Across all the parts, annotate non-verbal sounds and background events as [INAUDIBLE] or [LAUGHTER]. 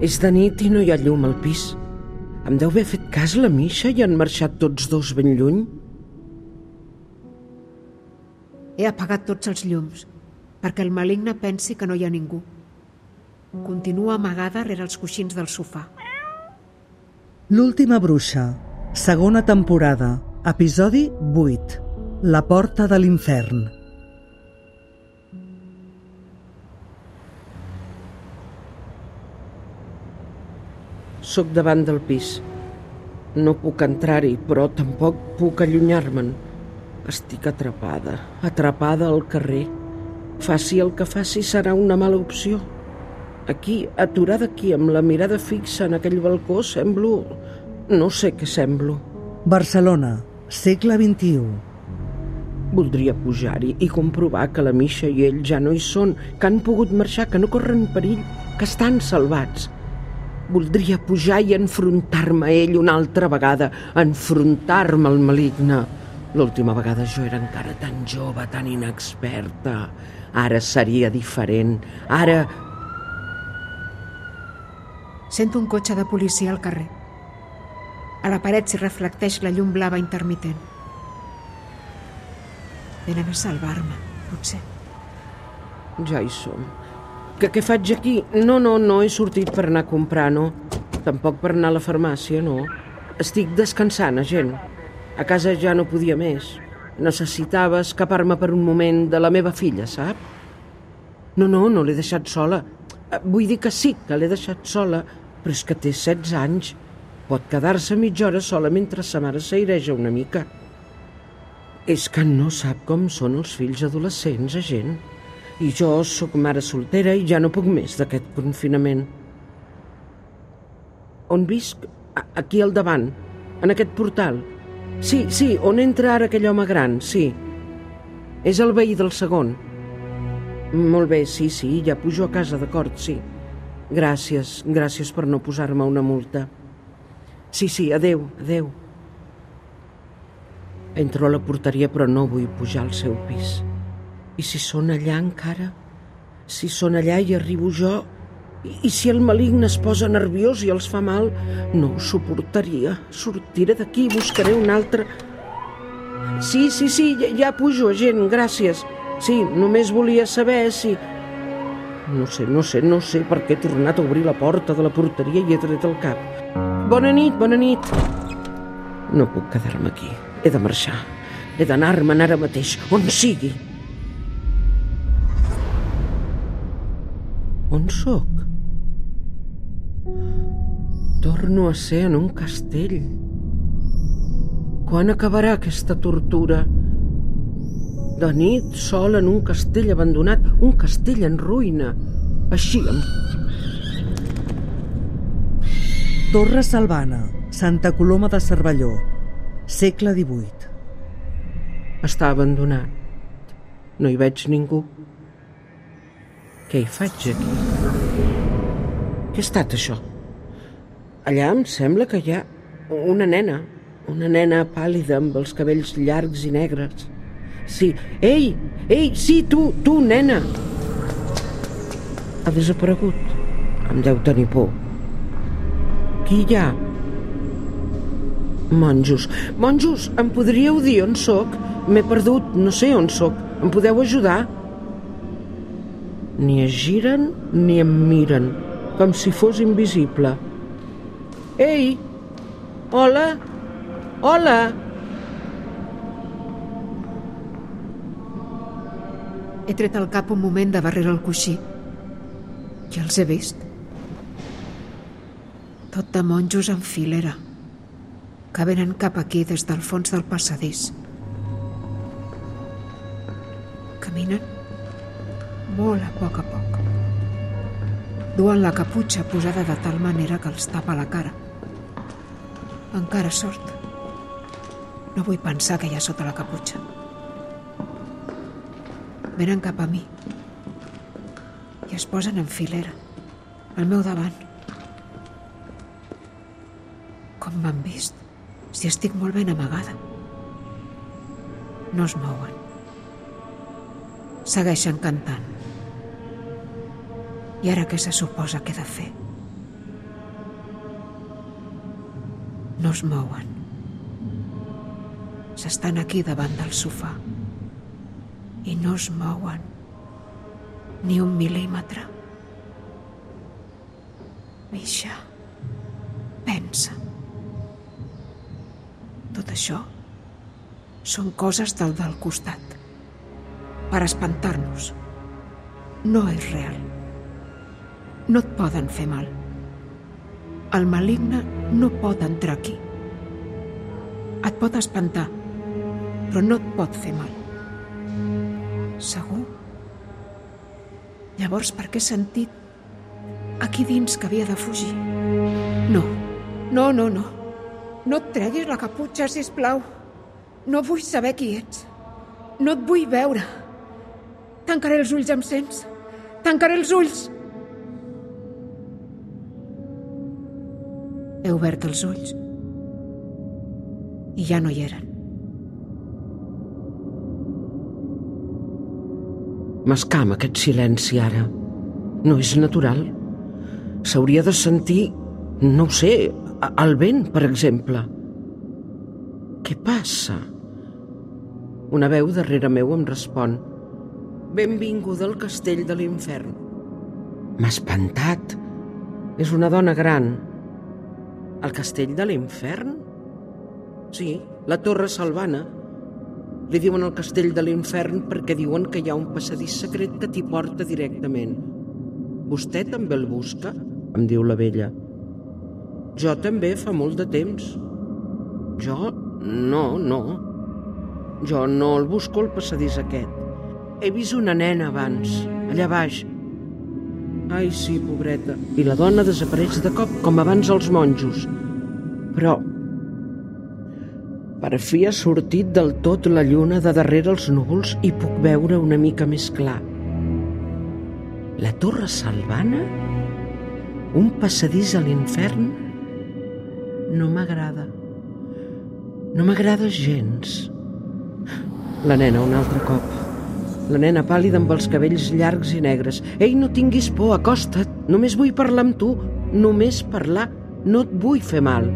És de nit i no hi ha llum al pis. Em deu haver fet cas la Misha i han marxat tots dos ben lluny? He apagat tots els llums perquè el maligne pensi que no hi ha ningú. Continua amagada rere els coixins del sofà. L'última bruixa, segona temporada, episodi 8. La porta de l'infern. Soc davant del pis. No puc entrar-hi, però tampoc puc allunyar-me'n. Estic atrapada, atrapada al carrer. Faci el que faci serà una mala opció. Aquí, aturada aquí, amb la mirada fixa en aquell balcó, semblo... No sé què semblo. Barcelona, segle XXI. Voldria pujar-hi i comprovar que la Misha i ell ja no hi són, que han pogut marxar, que no corren perill, que estan salvats. Voldria pujar i enfrontar-me a ell una altra vegada, enfrontar-me al maligne. L'última vegada jo era encara tan jove, tan inexperta. Ara seria diferent. Ara... Sento un cotxe de policia al carrer. A la paret s'hi reflecteix la llum blava intermitent. Venen a salvar-me, potser. Ja hi som. Que què faig aquí? No, no, no he sortit per anar a comprar, no. Tampoc per anar a la farmàcia, no. Estic descansant, gent. A casa ja no podia més. Necessitava escapar-me per un moment de la meva filla, sap? No, no, no l'he deixat sola. Eh, Vull dir que sí, que l'he deixat sola, però és que té 16 anys. Pot quedar-se mitja hora sola mentre sa mare s'aireja una mica. És que no sap com són els fills adolescents, a gent. I jo sóc mare soltera i ja no puc més d'aquest confinament. On visc? Aquí al davant, en aquest portal. Sí, sí, on entra ara aquell home gran, sí. És el veí del segon. Molt bé, sí, sí, ja pujo a casa, d'acord, sí. Gràcies, gràcies per no posar-me una multa. Sí, sí, adeu, adeu. Entro a la porteria però no vull pujar al seu pis. I si són allà encara? Si són allà i arribo jo? I, I si el maligne es posa nerviós i els fa mal? No ho suportaria. Sortiré d'aquí i buscaré un altre... Sí, sí, sí, ja, ja pujo, gent, gràcies. Sí, només volia saber si... No sé, no sé, no sé per què he tornat a obrir la porta de la porteria i he tret el cap. Bona nit, bona nit. No puc quedar-me aquí. He de marxar. He d'anar-me'n ara mateix, on sigui. On sóc? Torno a ser en un castell. Quan acabarà aquesta tortura? De nit, sol en un castell abandonat, un castell en ruïna. Així em Torre Salvana, Santa Coloma de Cervelló, segle XVIII. està abandonat. No hi veig ningú. Què hi faig aquí? Què ha estat això? Allà em sembla que hi ha una nena, una nena pàl·lida amb els cabells llargs i negres. Sí, ei, ei, sí, tu, tu, nena! Ha desaparegut. Em deu tenir por. Qui hi ha? Monjos. Monjos, em podríeu dir on sóc? M'he perdut, no sé on sóc. Em podeu ajudar? Ni es giren ni em miren, com si fos invisible. Ei! Hola! Hola! He tret el cap un moment de darrere el coixí i els he vist. Tot de monjos en filera, que venen cap aquí des del fons del passadís. Caminen molt a poc a poc. Duen la caputxa posada de tal manera que els tapa la cara. Encara sort. No vull pensar que hi ha sota la caputxa. Venen cap a mi i es posen en filera, al meu davant. Com m'han vist, si estic molt ben amagada. No es mouen. Segueixen cantant. I ara què se suposa que he de fer? No es mouen. S'estan aquí davant del sofà. I no es mouen. Ni un mil·límetre. Misha, pensa. Tot això són coses del del costat. Per espantar-nos. No és real. No et poden fer mal. El maligne no pot entrar aquí. Et pot espantar, però no et pot fer mal. Segur? Llavors per què he sentit aquí dins que havia de fugir? No, no, no, no. No et treguis la caputxa, si plau. No vull saber qui ets. No et vull veure. Tancaré els ulls, em sents? Tancaré els ulls. He obert els ulls. I ja no hi eren. M'escama aquest silenci ara. No és natural. S'hauria de sentir, no ho sé, el vent, per exemple. Què passa? Una veu darrere meu em respon. Benvinguda al castell de l'infern. M'ha espantat. És una dona gran. El castell de l'infern? Sí, la Torre Salvana. Li diuen el castell de l'infern perquè diuen que hi ha un passadís secret que t'hi porta directament. Vostè també el busca? em diu la vella. Jo també fa molt de temps. Jo? No, no. Jo no el busco al passadís aquest. He vist una nena abans, allà baix. Ai, sí, pobreta. I la dona desapareix de cop, com abans els monjos. Però per fi ha sortit del tot la lluna de darrere els núvols i puc veure una mica més clar. La torre salvana? Un passadís a l'infern? No m'agrada. No m'agrada gens. La nena un altre cop. La nena pàl·lida amb els cabells llargs i negres. Ei, no tinguis por, acosta't. Només vull parlar amb tu. Només parlar. No et vull fer mal.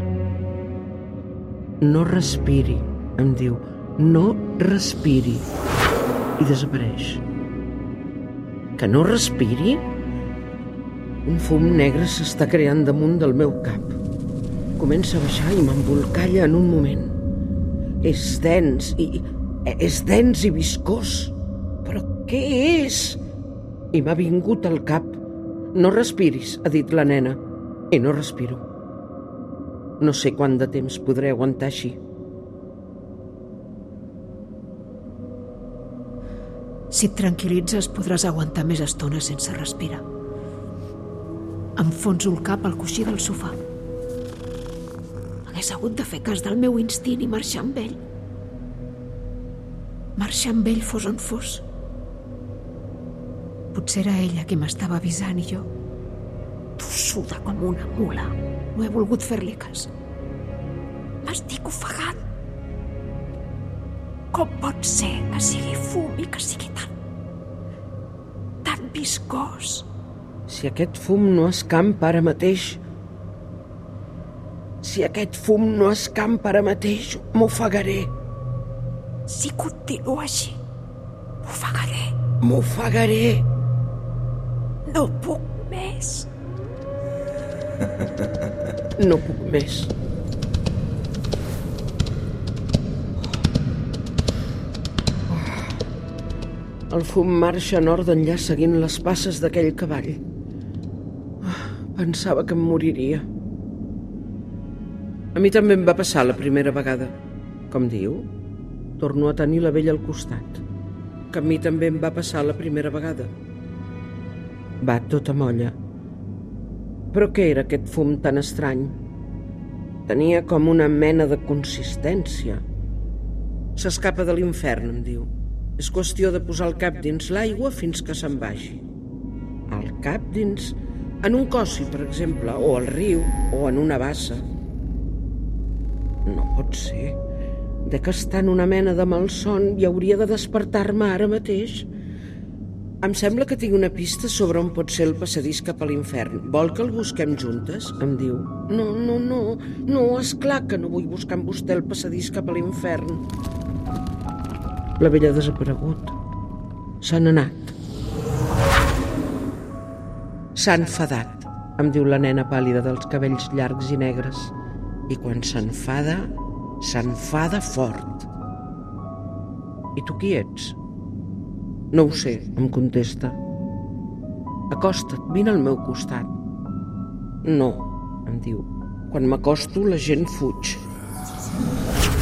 No respiri, em diu. No respiri. I desapareix. Que no respiri? Un fum negre s'està creant damunt del meu cap. Comença a baixar i m'embolcalla en un moment. És dens i... és dens i viscós. Què és? I m'ha vingut al cap. No respiris, ha dit la nena. I no respiro. No sé quant de temps podré aguantar així. Si et tranquil·litzes, podràs aguantar més estona sense respirar. Enfonso el cap al coixí del sofà. Hagués hagut de fer cas del meu instint i marxar amb ell. Marxar amb ell fos on fos. Potser era ella qui m'estava avisant i jo, tossuda com una mula, no he volgut fer-li cas. M'estic ofegant. Com pot ser que sigui fum i que sigui tan... tan viscós? Si aquest fum no escampa ara mateix... Si aquest fum no escampa ara mateix, m'ofegaré. Si continua així, m'ofegaré. M'ofegaré. No puc més. [LAUGHS] No puc més. El fum marxa nord enllà seguint les passes d'aquell cavall. Pensava que em moriria. A mi també em va passar la primera vegada. Com diu? Torno a tenir la vella al costat. Que a mi també em va passar la primera vegada. Va tota molla. Però què era aquest fum tan estrany? Tenia com una mena de consistència. S'escapa de l'infern, em diu. És qüestió de posar el cap dins l'aigua fins que se'n vagi. El cap dins... En un cossi, per exemple, o al riu, o en una bassa. No pot ser. De que està en una mena de malson i hauria de despertar-me ara mateix. Em sembla que tinc una pista sobre on pot ser el passadís cap a l'infern. Vol que el busquem juntes? Em diu. No, no, no, no, és clar que no vull buscar amb vostè el passadís cap a l'infern. La vella ha desaparegut. S'han anat. S'ha enfadat, em diu la nena pàl·lida dels cabells llargs i negres. I quan s'enfada, s'enfada fort. I tu qui ets? No ho sé, em contesta. Acosta't, vine al meu costat. No, em diu. Quan m'acosto, la gent fuig.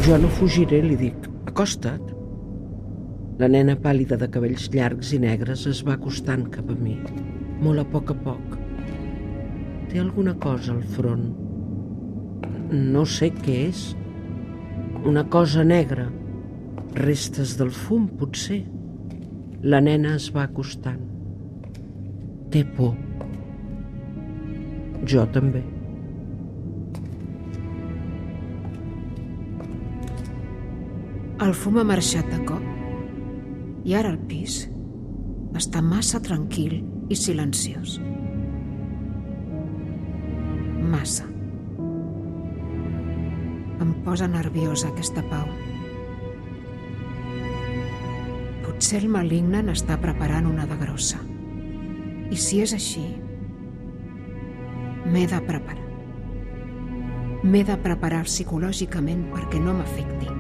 Jo no fugiré, li dic. Acosta't. La nena pàl·lida de cabells llargs i negres es va acostant cap a mi, molt a poc a poc. Té alguna cosa al front. No sé què és. Una cosa negra. Restes del fum, potser. La nena es va acostant. Té por. Jo també. El fum ha marxat de cop i ara el pis està massa tranquil i silenciós. Massa. Em posa nerviosa aquesta pau. Potser el maligne n'està preparant una de grossa. I si és així, m'he de preparar. M'he de preparar psicològicament perquè no m'afecti.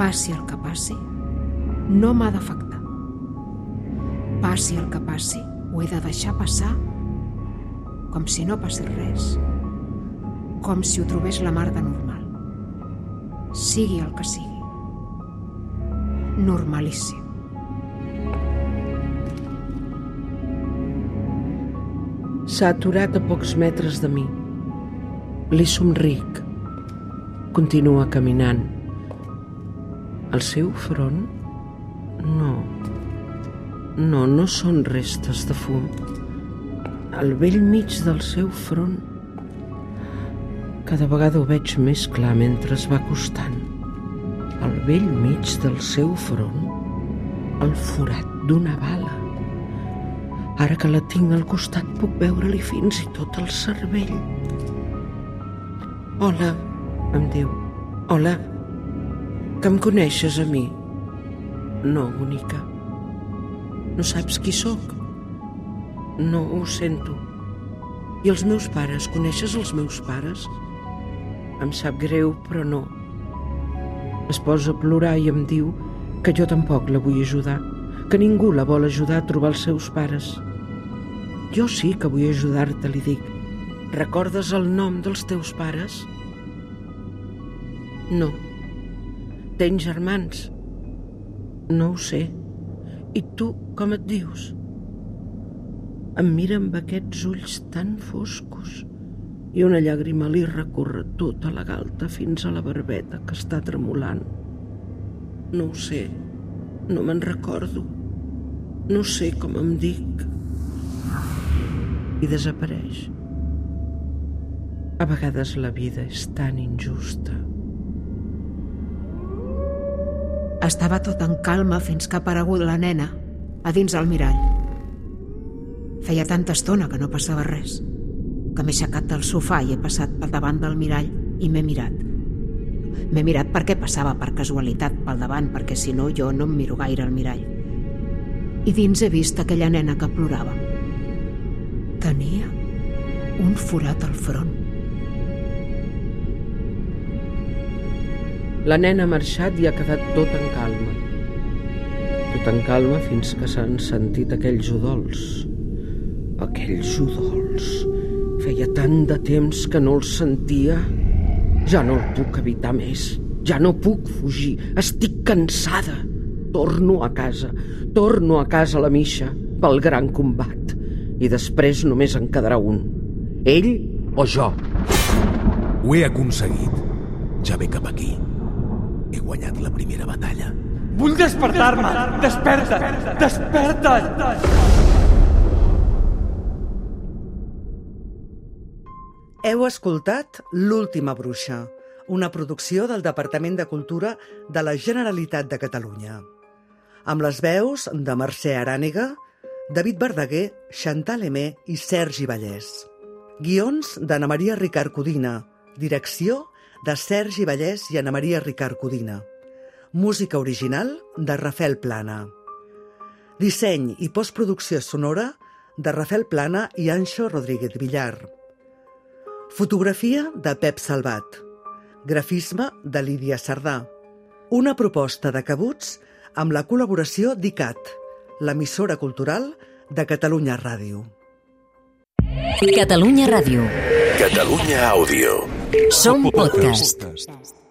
Passi el que passi, no m'ha d'afectar. Passi el que passi, ho he de deixar passar com si no passés res. Com si ho trobés la mar de normal. Sigui el que sigui. Normalíssim. S'ha aturat a pocs metres de mi. Li somric. Continua caminant. El seu front? No. No, no són restes de fum. Al vell mig del seu front. Cada vegada ho veig més clar mentre es va acostant. Al vell mig del seu front, el forat d'una bala. Ara que la tinc al costat puc veure-li fins i tot el cervell. Hola, em diu. Hola, que em coneixes a mi? No, bonica. No saps qui sóc? No, ho sento. I els meus pares? Coneixes els meus pares? Em sap greu, però no. Es posa a plorar i em diu que jo tampoc la vull ajudar, que ningú la vol ajudar a trobar els seus pares. Jo sí que vull ajudar-te, li dic. Recordes el nom dels teus pares? No. Tens germans? No ho sé. I tu, com et dius? Em mira amb aquests ulls tan foscos i una llàgrima li recorre tota la galta fins a la barbeta que està tremolant. No ho sé, no me'n recordo. No sé com em dic. I desapareix. A vegades la vida és tan injusta. Estava tot en calma fins que ha aparegut la nena, a dins el mirall. Feia tanta estona que no passava res, que m'he aixecat del sofà i he passat pel davant del mirall i m'he mirat. M'he mirat perquè passava per casualitat pel davant, perquè si no jo no em miro gaire al mirall. I dins he vist aquella nena que plorava. Tenia un forat al front. La nena ha marxat i ha quedat tot en calma. Tot en calma fins que s'han sentit aquells udols. Aquells udols. Feia tant de temps que no el sentia. Ja no el puc evitar més. Ja no puc fugir. Estic cansada. Torno a casa. Torno a casa la Misha pel gran combat. I després només en quedarà un. Ell o jo. Ho he aconseguit. Ja ve cap aquí. He guanyat la primera batalla. Vull despertar-me! Desperta't! Desperta't! Heu escoltat L'última bruixa, una producció del Departament de Cultura de la Generalitat de Catalunya. Amb les veus de Mercè Arànega, David Verdaguer, Chantal Emé i Sergi Vallès. Guions d'Anna Maria Ricard Codina. Direcció de Sergi Vallès i Anna Maria Ricard Codina. Música original de Rafael Plana. Disseny i postproducció sonora de Rafael Plana i Anxo Rodríguez Villar. Fotografia de Pep Salvat. Grafisme de Lídia Sardà. Una proposta de cabuts amb la col·laboració d'ICAT, l'emissora cultural de Catalunya Ràdio. Catalunya Ràdio. Catalunya Àudio. Som podcast. Podcast.